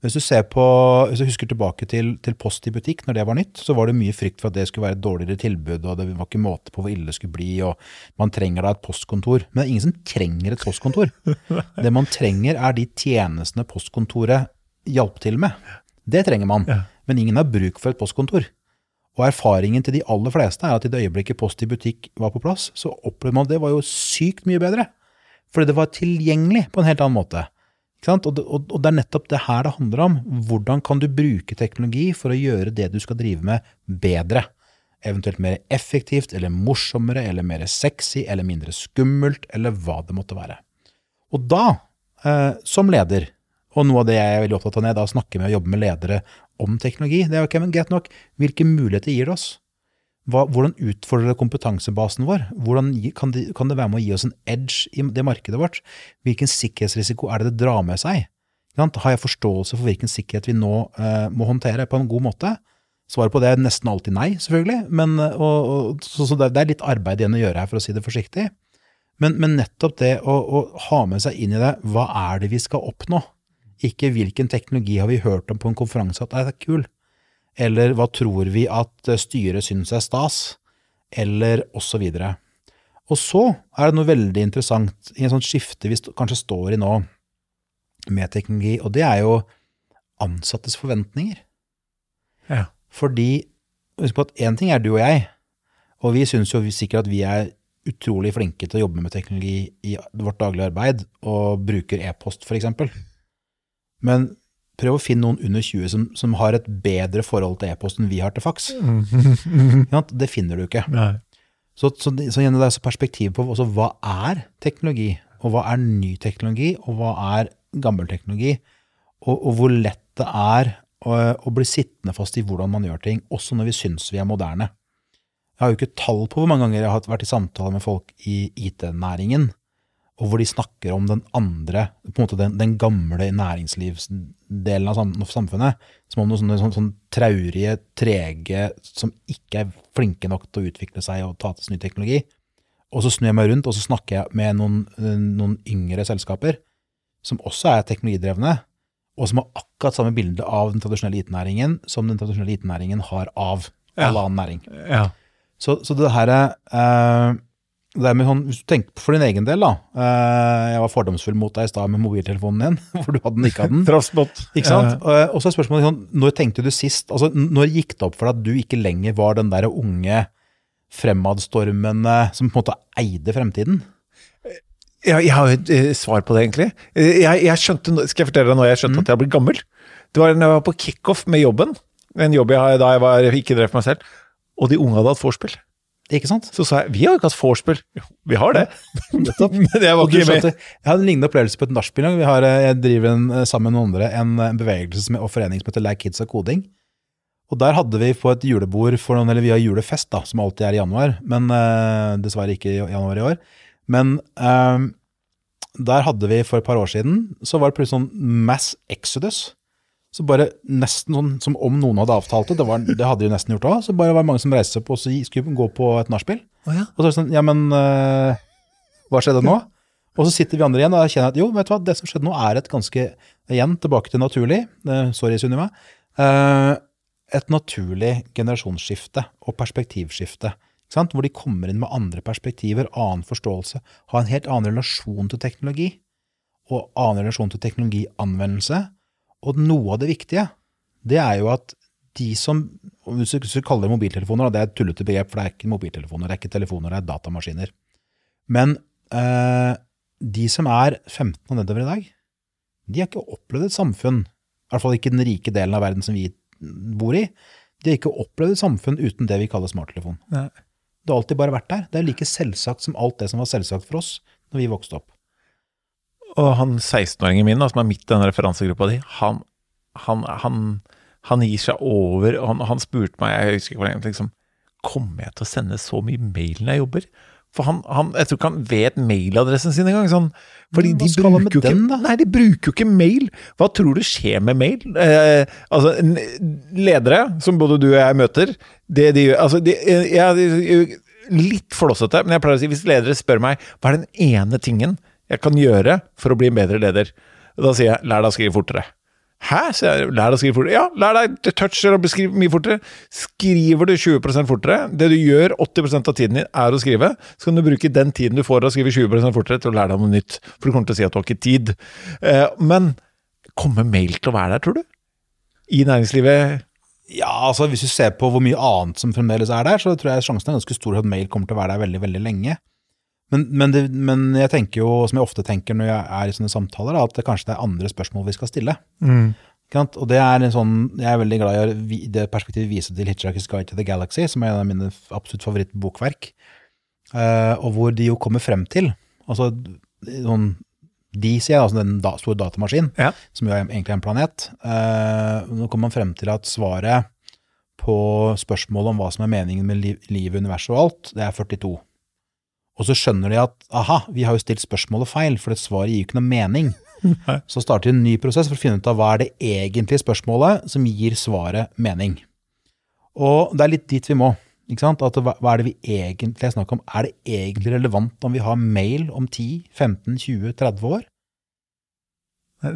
Speaker 2: Hvis du, ser på, hvis du husker tilbake til, til Post i butikk, når det var nytt, så var det mye frykt for at det skulle være et dårligere tilbud, og det var ikke måte på hvor ille det skulle bli, og man trenger da et postkontor. Men det er ingen som trenger et postkontor. Det man trenger, er de tjenestene postkontoret hjalp til med. Det trenger man. Men ingen har bruk for et postkontor. Og erfaringen til de aller fleste er at i det øyeblikket Post i butikk var på plass, så opplevde man at det var jo sykt mye bedre. Fordi det var tilgjengelig på en helt annen måte. Og, og, det er nettopp det her det handler om. Hvordan kan du bruke teknologi for å gjøre det du skal drive med, bedre? Eventuelt mer effektivt, eller morsommere, eller mer sexy, eller mindre skummelt, eller hva det måtte være. Og da, eh, som leder, og noe av det jeg er veldig opptatt av når jeg da med og jobber med ledere om teknologi, det er jo men greit nok, hvilke muligheter gir det oss? Hva, hvordan utfordrer det kompetansebasen vår? Hvordan kan det, kan det være med å gi oss en edge i det markedet vårt? Hvilken sikkerhetsrisiko er det det drar med seg? Har jeg forståelse for hvilken sikkerhet vi nå eh, må håndtere på en god måte? Svaret på det er nesten alltid nei, selvfølgelig. Men, eh, og, og, så, så det, det er litt arbeid igjen å gjøre her, for å si det forsiktig. Men, men nettopp det å, å ha med seg inn i det, hva er det vi skal oppnå? Ikke hvilken teknologi har vi hørt om på en konferanse at er kul, eller hva tror vi at eh, styret syns er stas, eller og så videre. Og så er det noe veldig interessant i en sånn skifte vi kanskje står i nå med teknologi, og det er jo ansattes forventninger.
Speaker 1: Ja.
Speaker 2: Fordi, husk på at én ting er du og jeg, og vi syns jo sikkert at vi er utrolig flinke til å jobbe med teknologi i vårt daglige arbeid, og bruker e-post eksempel. Men prøv å finne noen under 20 som, som har et bedre forhold til e-post enn vi har til faks. Ikke sant? Det finner du ikke.
Speaker 1: Nei.
Speaker 2: Så, så, det- så det er så perspektiv på også, hva er teknologi, og hva er ny teknologi, og hva er gammel teknologi, og, og hvor lett det er å, å bli sittende fast i hvordan man gjør ting, også når vi syns vi er moderne. Jeg har jo ikke tall på hvor mange ganger jeg har vært i samtale med folk i IT-næringen, og hvor de snakker om den andre, på en måte den, den gamle næringslivsdelen av sam samfunnet, som om noen sånne, sånne, sånne traurige, trege, som ikke er flinke nok til å utvikle seg og ta til seg ny teknologi. Og så snur jeg meg rundt, og så snakker jeg med noen, noen yngre selskaper, som også er teknologidrevne, og som har akkurat samme bilde av den tradisjonelle IT-næringen som den tradisjonelle IT-næringen har av all annen næring.
Speaker 1: Ja.
Speaker 2: Så, så det her er med sånn, Hvis du tenker på for din egen del, da. eh, jeg var fordomsfull mot deg i stad med mobiltelefonen din, for du hadde den ikke hadde den.
Speaker 1: Traffspott.
Speaker 2: Ikke sant? Og, og så er spørsmålet sånn, når tenkte du sist altså Når gikk det opp for deg at du ikke lenger var den der unge fremadstormende som på en måte eide fremtiden?
Speaker 1: Ja, jeg har et eh, svar på det, egentlig. Eh, Jeg, jeg skjønte, skal jeg fortelle deg nå jeg skjønte at jeg har blitt gammel? Det var da jeg var på kickoff med jobben, en jobb jeg da jeg var, ikke drev for meg selv, og de unge hadde hatt vorspiel.
Speaker 2: Ikke sant?
Speaker 1: Så sa jeg vi har jo ikke hatt vorspiel. Vi har det.
Speaker 2: Nettopp.
Speaker 1: Men jeg var ikke med.
Speaker 2: jeg hadde en lignende opplevelse på et nachspiel. Vi har, eh, Jeg driver en, eh, sammen med noen andre en, en bevegelse som, og forening som heter Like Kids og Koding. Og der hadde vi på et julebord for noen, eller vi har julefest, da, som alltid er i januar, men uh, dessverre ikke i januar i år. Men uh, der hadde vi for et par år siden, så var det plutselig sånn mass exodus. Så bare nesten sånn som om noen hadde avtalt det, det, var, det hadde de nesten gjort òg, så bare var det mange som reiste seg opp og så skulle gå på et nachspiel.
Speaker 1: Oh, ja.
Speaker 2: Og så er det sånn, ja, men øh, hva skjedde nå? Og så sitter vi andre igjen og jeg kjenner at jo, vet du hva, det som skjedde nå er et ganske, igjen tilbake til naturlig, Uh, sorry Sunniva, Uh, et naturlig generasjonsskifte og perspektivskifte. Hvor de kommer inn med andre perspektiver, annen forståelse, har en helt annen relasjon til teknologi, og annen relasjon til teknologianvendelse. Og noe av det viktige, det er jo at de som Hvis du kaller det mobiltelefoner, det er et tullete begrep, for det er ikke mobiltelefoner, det er ikke telefoner, det er datamaskiner. Men eh, de som er 15 og nedover i dag, de har ikke opplevd et samfunn, i hvert fall ikke den rike delen av verden som vi bor i, de har ikke opplevd et samfunn uten det vi kaller smarttelefon.
Speaker 1: Nei.
Speaker 2: Det har alltid bare vært der. Det er like selvsagt som alt det som var selvsagt for oss når vi vokste opp.
Speaker 1: Og han 16-åringen min, da, som er midt i den referansegruppa di, han, han, han, han gir seg over. Han, han spurte meg, jeg husker ikke hvor lenge, liksom, Kommer jeg til å sende så mye mail når jeg jobber? For han, han, jeg tror ikke han vet mailadressen sin engang. Sånn. Fordi de bruker
Speaker 2: med
Speaker 1: jo ikke. Nei, de bruker jo ikke mail. Hva tror du skjer med mail? Eh, altså, ledere, som både du og jeg møter, det de gjør altså, de, jeg, de, Litt flåsete, men jeg pleier å si hvis ledere spør meg hva er den ene tingen jeg kan gjøre for å bli en bedre leder, da sier jeg lær deg å skrive fortere. Hæ? sier jeg, lær deg å skrive fortere. Ja, lær deg toucher og beskrive mye fortere. Skriver du 20% fortere, det du gjør 80% av tiden din er å skrive, så kan du bruke den tiden du får av å skrive 20 fortere til å lære deg noe nytt. For du kommer til å si at du har ikke tid. Eh, men kommer mail til å være der, tror du? I næringslivet?
Speaker 2: Ja, altså Hvis du ser på hvor mye annet som fremdeles er der, så tror jeg sjansen er ganske stor at mail kommer til å være der veldig veldig lenge. Men, men, det, men jeg tenker jo, som jeg ofte tenker når jeg er i sånne samtaler, da, at det kanskje det er andre spørsmål vi skal stille. Mm. Og det er en sånn, Jeg er veldig glad i det perspektivet vise til Hitchhiker's Guide to the Galaxy, som er en av mine absolutt favorittbokverk. uh, og hvor de jo kommer frem til altså sånn, De sier altså den da, store datamaskinen,
Speaker 1: Ja.
Speaker 2: som jo er egentlig en planet. Uh, nå kommer man frem til at svaret på spørsmålet om hva som er meningen med liv, livet, universet og alt, det er 42. Og så skjønner de at aha, vi har jo stilt spørsmålet feil, for det svaret gir jo ikke noe mening. Så starter de en ny prosess for å finne ut av hva er det egentlige spørsmålet som gir svaret mening. Og det er litt dit vi må. ikke sant? At hva, er det vi egentlig er snakk om? Er det egentlig relevant om vi har mail om 10, 15, 20, 30 år?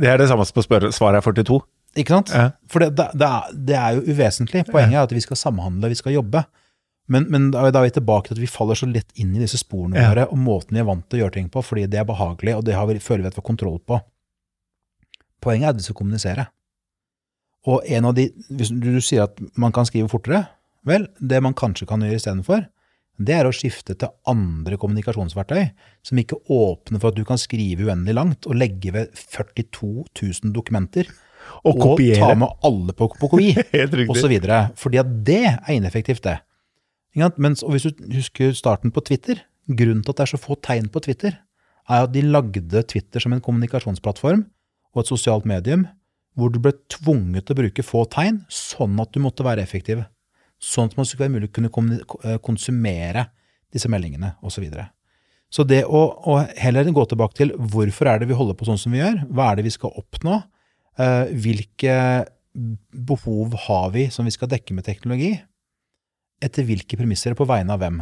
Speaker 1: Det er det samme som på svaret er 42.
Speaker 2: Ikke sant?
Speaker 1: Ja.
Speaker 2: For det, det, det, er, det er jo uvesentlig. Poenget er at vi skal samhandle, vi skal jobbe. Men, men da, er vi tilbake til at vi faller så lett inn i disse sporene
Speaker 1: Ja.
Speaker 2: våre og måten vi er vant til å gjøre ting på, fordi det er behagelig, og det har vi, føler vi at vi har kontroll på. Poenget er at vi skal kommunisere. Og en av de, hvis du, du sier at man kan skrive fortere, vel, det man kanskje kan gjøre istedenfor, det er å skifte til andre kommunikasjonsverktøy som ikke åpner for at du kan skrive uendelig langt og legge ved 42 000 dokumenter
Speaker 1: Og
Speaker 2: ta med alle på, på kopi,
Speaker 1: osv.
Speaker 2: og. Fordi at det er ineffektivt, det. Mens, og hvis du husker starten på Twitter, grunnen til at det er så få tegn på Twitter, er at de lagde Twitter som en kommunikasjonsplattform og et sosialt medium, hvor du ble tvunget til å bruke få tegn, sånn at du måtte være effektiv. Sånn at man skulle være mulig å kunne eh, konsumere disse meldingene, osv. Så, videre. så det å, å heller gå tilbake til hvorfor er det vi holder på sånn som vi gjør, hva er det vi skal oppnå, Eh, hvilke behov har vi som vi skal dekke med teknologi? Etter hvilke premisser, på vegne av hvem?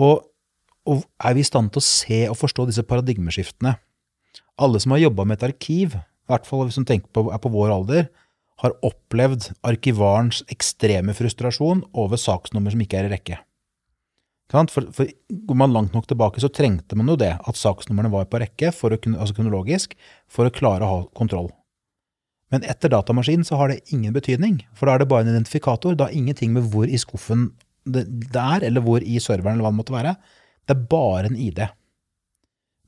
Speaker 2: Og, og er vi i stand til å se og forstå disse paradigmeskiftene? Alle som har jobba med et arkiv, i hvert fall hvis man tenker på, er på vår alder, har opplevd arkivarens ekstreme frustrasjon over saksnummer som ikke er i rekke. For, for Går man langt nok tilbake, så trengte man jo det, at saksnumrene var på rekke, for å altså kronologisk, for å klare å ha kontroll. Men etter datamaskinen så har det ingen betydning, for da er det bare en identifikator. Det har ingenting med hvor i skuffen det, er, eller hvor i serveren, eller hva det måtte være. Det er bare en ID.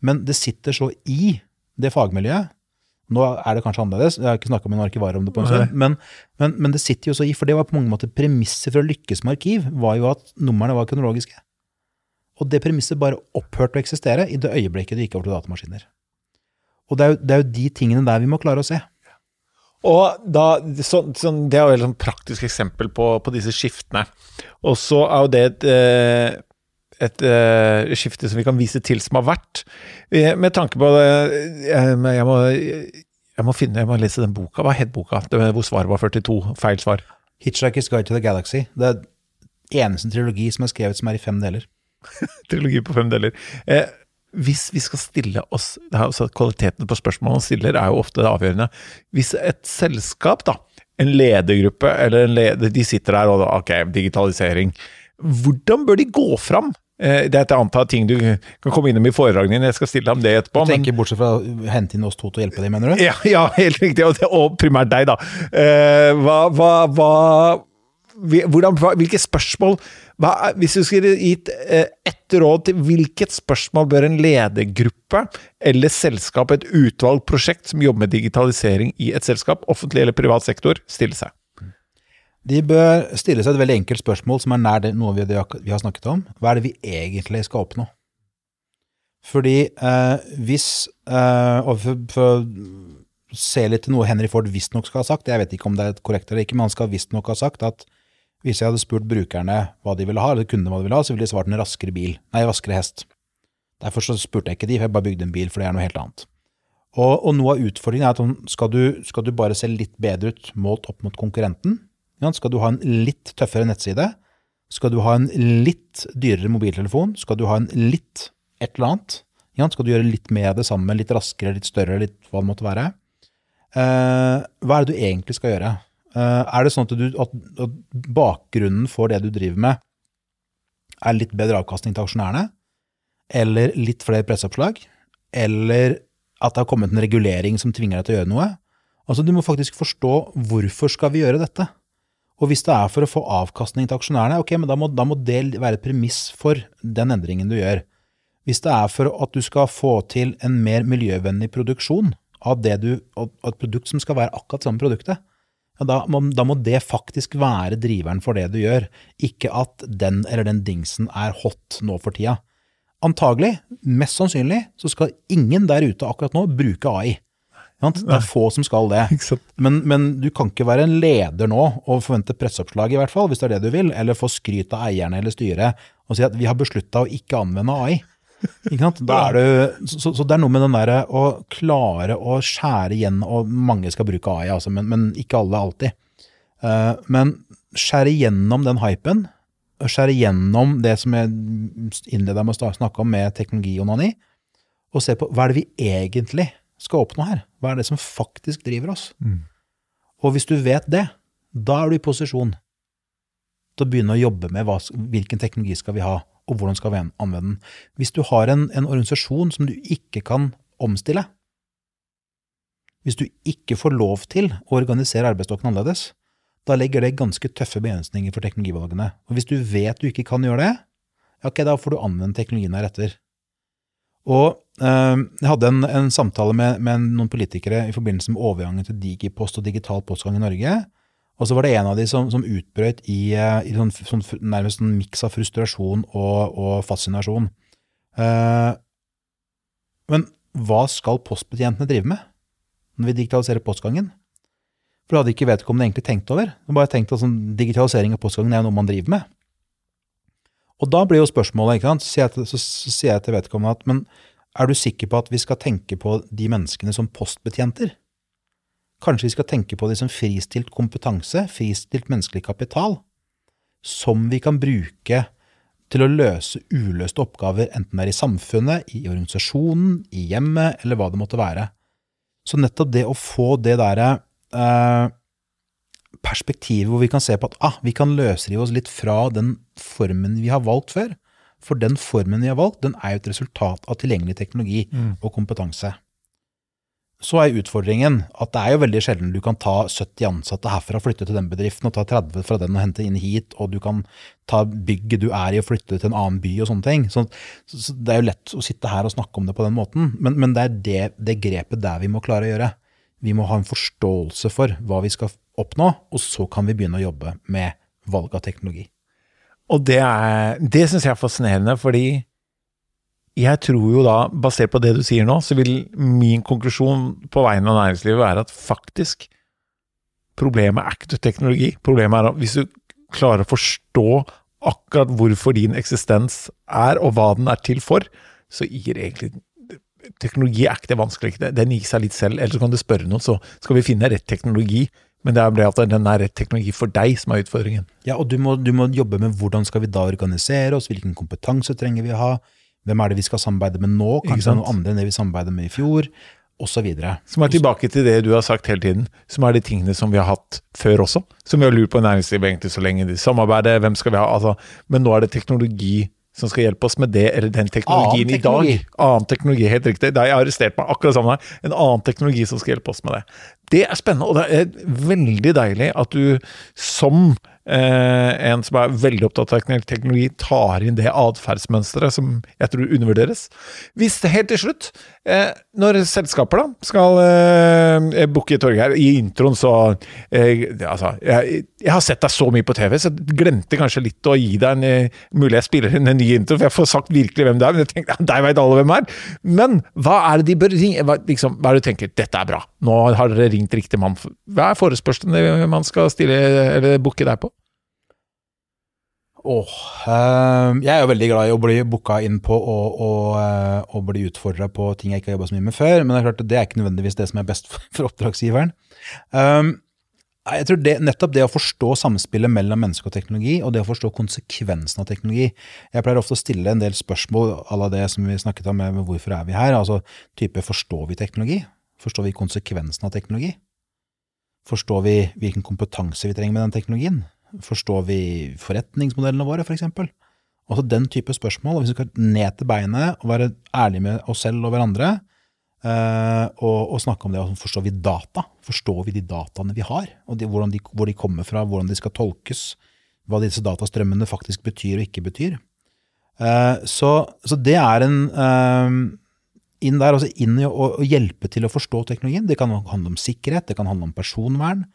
Speaker 2: Men det sitter så i det fagmiljøet. Nå er det kanskje annerledes, jeg har ikke snakka med en arkivar om det på en stund, men, men, men det sitter jo så i, for det var på mange måter premisset for å lykkes med arkiv, var jo at numrene var kronologiske. Og det premisset bare opphørte å eksistere i det øyeblikket det gikk over til datamaskiner. Og det er, jo, det er jo de tingene der vi må klare å se.
Speaker 1: Og da, så, så Det er jo et sånn praktisk eksempel på, på disse skiftene. Og så er jo det et, et, et eh, skifte som vi kan vise til som har vært. Eh, Med tanke på det eh, Jeg må Jeg må finne, jeg må lese den boka. Hva het boka? Det, hvor svaret var 42. Feil svar.
Speaker 2: Hitchhiker's Guide to the Galaxy. Det er eneste trilogi som er skrevet som er i fem deler.
Speaker 1: Trilogi på fem deler. Eh, hvis vi skal stille oss det er også Kvaliteten på spørsmålene man stiller, er jo ofte avgjørende. Hvis et selskap, da, en ledergruppe, eller en leder, de sitter der og ok, digitalisering. Hvordan bør de gå fram? Eh, det er et antall ting du kan komme innom i foredragene dine, jeg skal stille deg om det etterpå.
Speaker 2: Du tenker Bortsett fra å hente inn oss to til å hjelpe dem, mener du?
Speaker 1: Ja, ja helt riktig, og primært deg, da. Eh, hva, hva, hva hvordan, hvilke spørsmål hva, Hvis du skulle gitt eh, ett råd til hvilket spørsmål bør en ledergruppe eller selskap, et utvalgt prosjekt som jobber med digitalisering i et selskap, offentlig eller privat sektor, stille seg?
Speaker 2: De bør stille seg et veldig enkelt spørsmål som er nær det, noe vi, vi, har snakket om. Hva er det vi egentlig skal oppnå? Fordi eh, hvis eh, Og for, for, å se litt til noe Henry Ford visstnok skal ha sagt, jeg vet ikke om det er korrekt eller ikke, men han skal visstnok ha sagt at hvis jeg hadde spurt brukerne hva de ville ha, eller kundene hva de ville ha, så ville de svart en raskere bil, nei, raskere hest. Derfor så spurte jeg ikke de, for jeg bare bygde en bil, for det er noe helt annet. Og, og noe av utfordringen er at skal du, skal du bare se litt bedre ut målt opp mot konkurrenten, skal du ha en litt tøffere nettside? Skal du ha en litt dyrere mobiltelefon? Skal du ha en litt et eller annet? Skal du gjøre litt mer av det samme, litt raskere, litt større, litt hva det måtte være? Eh, hva er det du egentlig skal gjøre? Eh, er det sånn at, du, at, at, bakgrunnen for det du driver med, er litt bedre avkastning til aksjonærene? Eller litt flere presseoppslag? Eller at det har kommet en regulering som tvinger deg til å gjøre noe? Altså, Du må faktisk forstå hvorfor skal vi gjøre dette? Og hvis det er for å få avkastning til aksjonærene, ok, men da må, da må det være et premiss for den endringen du gjør. Hvis det er for at du skal få til en mer miljøvennlig produksjon av det du, et produkt som skal være akkurat samme produktet, ja, da, må, da må det faktisk være driveren for det du gjør, ikke at den eller den dingsen er hot nå for tida. Antagelig, mest sannsynlig, så skal ingen der ute akkurat nå bruke AI. Det er få som skal det. Men, men, du kan ikke være en leder nå og forvente presseoppslag, i hvert fall, hvis det er det du vil, eller få skryt av eierne eller styret og si at vi har beslutta å ikke anvende AI. Er du, så, så, det er noe med den derre å klare å skjære igjen, og mange skal bruke AI, altså, men, men ikke alle alltid. Uh, men skjære igjennom den hypen, skjære igjennom det som jeg innleda med å snakke om med teknologionani, og se på hva er det vi egentlig skal oppnå her? Hva er det som faktisk driver oss? Mm. Og hvis du vet det, da er du i posisjon til å begynne å jobbe med hva, hvilken teknologi skal vi ha, og hvordan skal vi anvende den. Hvis du har en, en organisasjon som du ikke kan omstille, hvis du ikke får lov til å organisere arbeidsstokken annerledes, da legger det ganske tøffe begrensninger for teknologivalgene. Og hvis du vet du ikke kan gjøre det, ok, da får du anvende teknologien heretter. Og uh, jeg hadde en, en samtale med, med, noen politikere i forbindelse med overgangen til digipost og digital postgang i Norge. Og så var det en av de som, som utbrøt i, uh, i sånn, sånn, nærmest en miks av frustrasjon og, og fascinasjon. Uh, men hva skal postbetjentene drive med når vi digitaliserer postgangen? For det hadde ikke vedkommende egentlig tenkt over. De bare tenkt at sånn, Digitalisering av postgangen er noe man driver med. Og da blir jo spørsmålet, ikke sant, så sier jeg til, så, så sier jeg til vedkommende at men er du sikker på at vi skal tenke på de menneskene som postbetjenter? Kanskje vi skal tenke på det som fristilt kompetanse, fristilt menneskelig kapital, som vi kan bruke til å løse uløste oppgaver, enten det er i samfunnet, i organisasjonen, i hjemmet, eller hva det måtte være. Så nettopp det å få det derre eh, perspektivet hvor vi kan se på at ah, vi kan løsrive oss litt fra den formen vi har valgt før. For den formen vi har valgt, den er jo et resultat av tilgjengelig teknologi mm. og kompetanse. Så er utfordringen at det er jo veldig sjelden du kan ta 70 ansatte herfra og flytte til den bedriften, og ta 30 fra den og hente inn hit, og du kan ta bygget du er i og flytte til en annen by og sånne ting. Så, så det er jo lett å sitte her og snakke om det på den måten, men, men det er det, det grepet der vi må klare å gjøre. Vi må ha en forståelse for hva vi skal oppnå, og så kan vi begynne å jobbe med valg av teknologi.
Speaker 1: Og det, er, det syns jeg er fascinerende, fordi jeg tror jo da, basert på det du sier nå, så vil min konklusjon på vegne av næringslivet være at faktisk Problemet er ikke teknologi. Problemet er at hvis du klarer å forstå akkurat hvorfor din eksistens er, og hva den er til for, så gir egentlig teknologi er ikke det vanskelige. Den gir seg litt selv. Eller så kan du spørre noen, så skal vi finne rett teknologi. Men det er det at den er rett teknologi for deg som er utfordringen.
Speaker 2: Ja, og du må, du må jobbe med hvordan skal vi da organisere oss, hvilken kompetanse trenger vi å ha, hvem er det vi skal samarbeide med nå, kanskje noen andre enn det vi samarbeidet med i fjor, osv.
Speaker 1: Som er tilbake til det du har sagt hele tiden, som er de tingene som vi har hatt før også. Som vi har lurt på i næringslivet egentlig så lenge. De samarbeider, hvem skal vi ha? Altså, men nå er det teknologi som skal hjelpe oss med det eller den teknologien
Speaker 2: Annen teknologi.
Speaker 1: i dag. Annen teknologi, helt riktig. Da har jeg arrestert meg akkurat sammen her. En annen teknologi som skal hjelpe oss med det. Det er spennende, og det er veldig deilig at du som en som er veldig opptatt av teknologi, tar inn det atferdsmønsteret som jeg tror undervurderes. Hvis det helt til slutt, eh, når selskaper da skal eh, booke Torgeir I introen så eh, Altså, jeg, jeg har sett deg så mye på TV, så jeg glemte kanskje litt å gi deg en eh, mulig jeg spiller inn en ny intro, for jeg får sagt virkelig hvem det er. Men jeg tenkte, deg vet alle hvem er. Men hva er det de bør ringe? Hva, liksom, hva er det du tenker? Dette er bra. Nå har dere ringt riktig mann. Hva er forespørselen man skal stille eller booke deg på?
Speaker 2: Åh, eh, jeg er jo veldig glad i å bli booka inn på og, og, eh, og bli utfordra på ting jeg ikke har jobba så mye med før, men det er klart det er ikke nødvendigvis det som er best for, for oppdragsgiveren. Um, jeg tror det, nettopp det å forstå samspillet mellom menneske og teknologi, og det å forstå konsekvensen av teknologi Jeg pleier ofte å stille en del spørsmål à la det som vi snakket om med, med hvorfor er vi her? Altså type forstår vi teknologi? Forstår vi konsekvensen av teknologi? Forstår vi hvilken kompetanse vi trenger med den teknologien? Forstår vi forretningsmodellene våre, f.eks.? Altså den type spørsmål. og Hvis vi skal ned til beinet og være ærlige med oss selv og hverandre, eh, og, og, snakke om det, og forstår vi data? Forstår vi de dataene vi har? og de, de, Hvor de kommer fra, hvordan de skal tolkes? Hva disse datastrømmene faktisk betyr og ikke betyr? Eh, så, så, det er en eh, inn der, altså inn i å hjelpe til å forstå teknologien. Det kan handle om sikkerhet, det kan handle om personvern.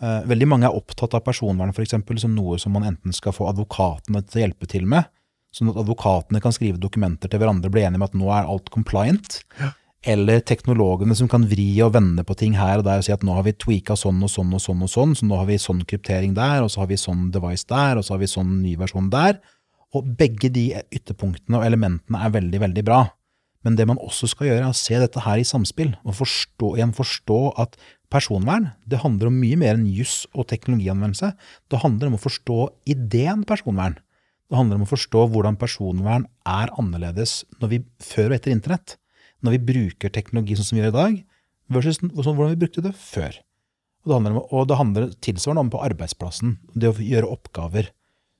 Speaker 2: Eh, veldig mange er opptatt av personvern for eksempel, som noe som man enten skal få advokatene til å hjelpe til med, sånn at advokatene kan skrive dokumenter til hverandre og bli enige om at nå er alt compliant. Ja. Eller teknologene som kan vri og vende på ting her og der og si at nå har vi tweaka sånn og sånn og sånn, og sånn, så nå har vi sånn kryptering der, og så har vi sånn device der, og så har vi sånn ny versjon der. Og begge de ytterpunktene og elementene er veldig, veldig bra. Men det man også skal gjøre, er å se dette her i samspill, og forstå, igjen forstå at personvern det handler om mye mer enn juss og teknologianvendelse. Det handler om å forstå ideen personvern. Det handler om å forstå hvordan personvern er annerledes når vi, før og etter internett. Når vi bruker teknologi sånn som vi gjør i dag, versus sånn hvordan vi brukte det før. Og det handler, om, og det handler tilsvarende om på arbeidsplassen, det å gjøre oppgaver.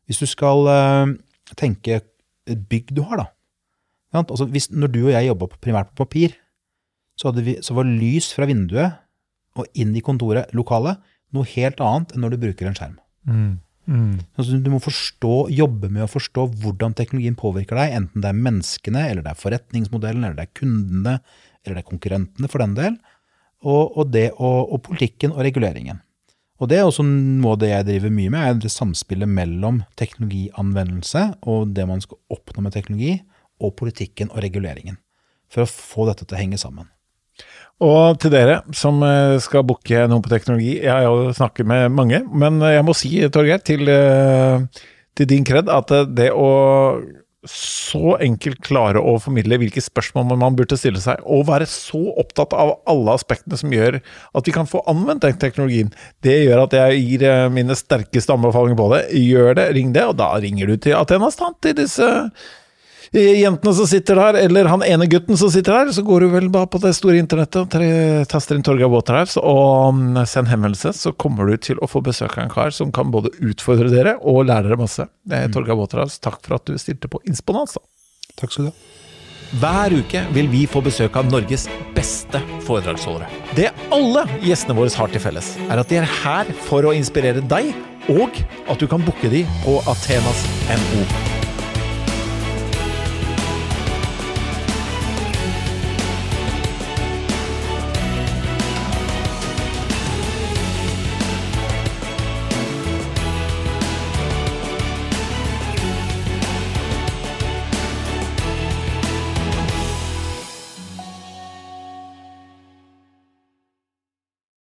Speaker 2: Hvis du skal øh, tenke et bygg du har, da, Altså hvis, når du og jeg jobba primært på papir, så, vi, så, var lys fra vinduet og inn i kontoret, lokalet, noe helt annet enn når du bruker en skjerm. Mm. Mm. Altså, du må forstå, jobbe med å forstå hvordan teknologien påvirker deg, enten det er menneskene, eller det er forretningsmodellen, eller det er kundene, eller det er konkurrentene, for den del, og, og, det, og, og politikken og reguleringen. Og det er også noe av det jeg driver mye med, er det samspillet mellom teknologianvendelse og det man skal oppnå med teknologi, og politikken og reguleringen, for å få dette til å henge sammen.
Speaker 1: Og til dere som eh, skal booke noe på teknologi, jeg har jo snakket med mange, men jeg må si, Torgeir, til, eh, til din kred, at det å så enkelt klare å formidle hvilke spørsmål man burde stille seg, og være så opptatt av alle aspektene som gjør at vi kan få anvendt den teknologien, det gjør at jeg gir eh, mine sterkeste anbefalinger på det. Gjør det, ring det, og da ringer du til Athenas, da, til disse jentene som sitter der, eller han ene gutten som sitter der, så går du vel bare på det store internettet og taster inn Torgeir Waterhouse og send henvendelse, så kommer du til å få besøk av en kar som kan både utfordre dere og lære dere masse. Det mm. Torgeir Waterhouse. Takk for at du stilte på Insponans.
Speaker 2: Takk skal du ha.
Speaker 1: Hver uke vil vi få besøk av Norges beste foredragsholdere. Det alle gjestene våre har til felles, er at de er her for å inspirere deg, og at du kan booke de på Athenas NO.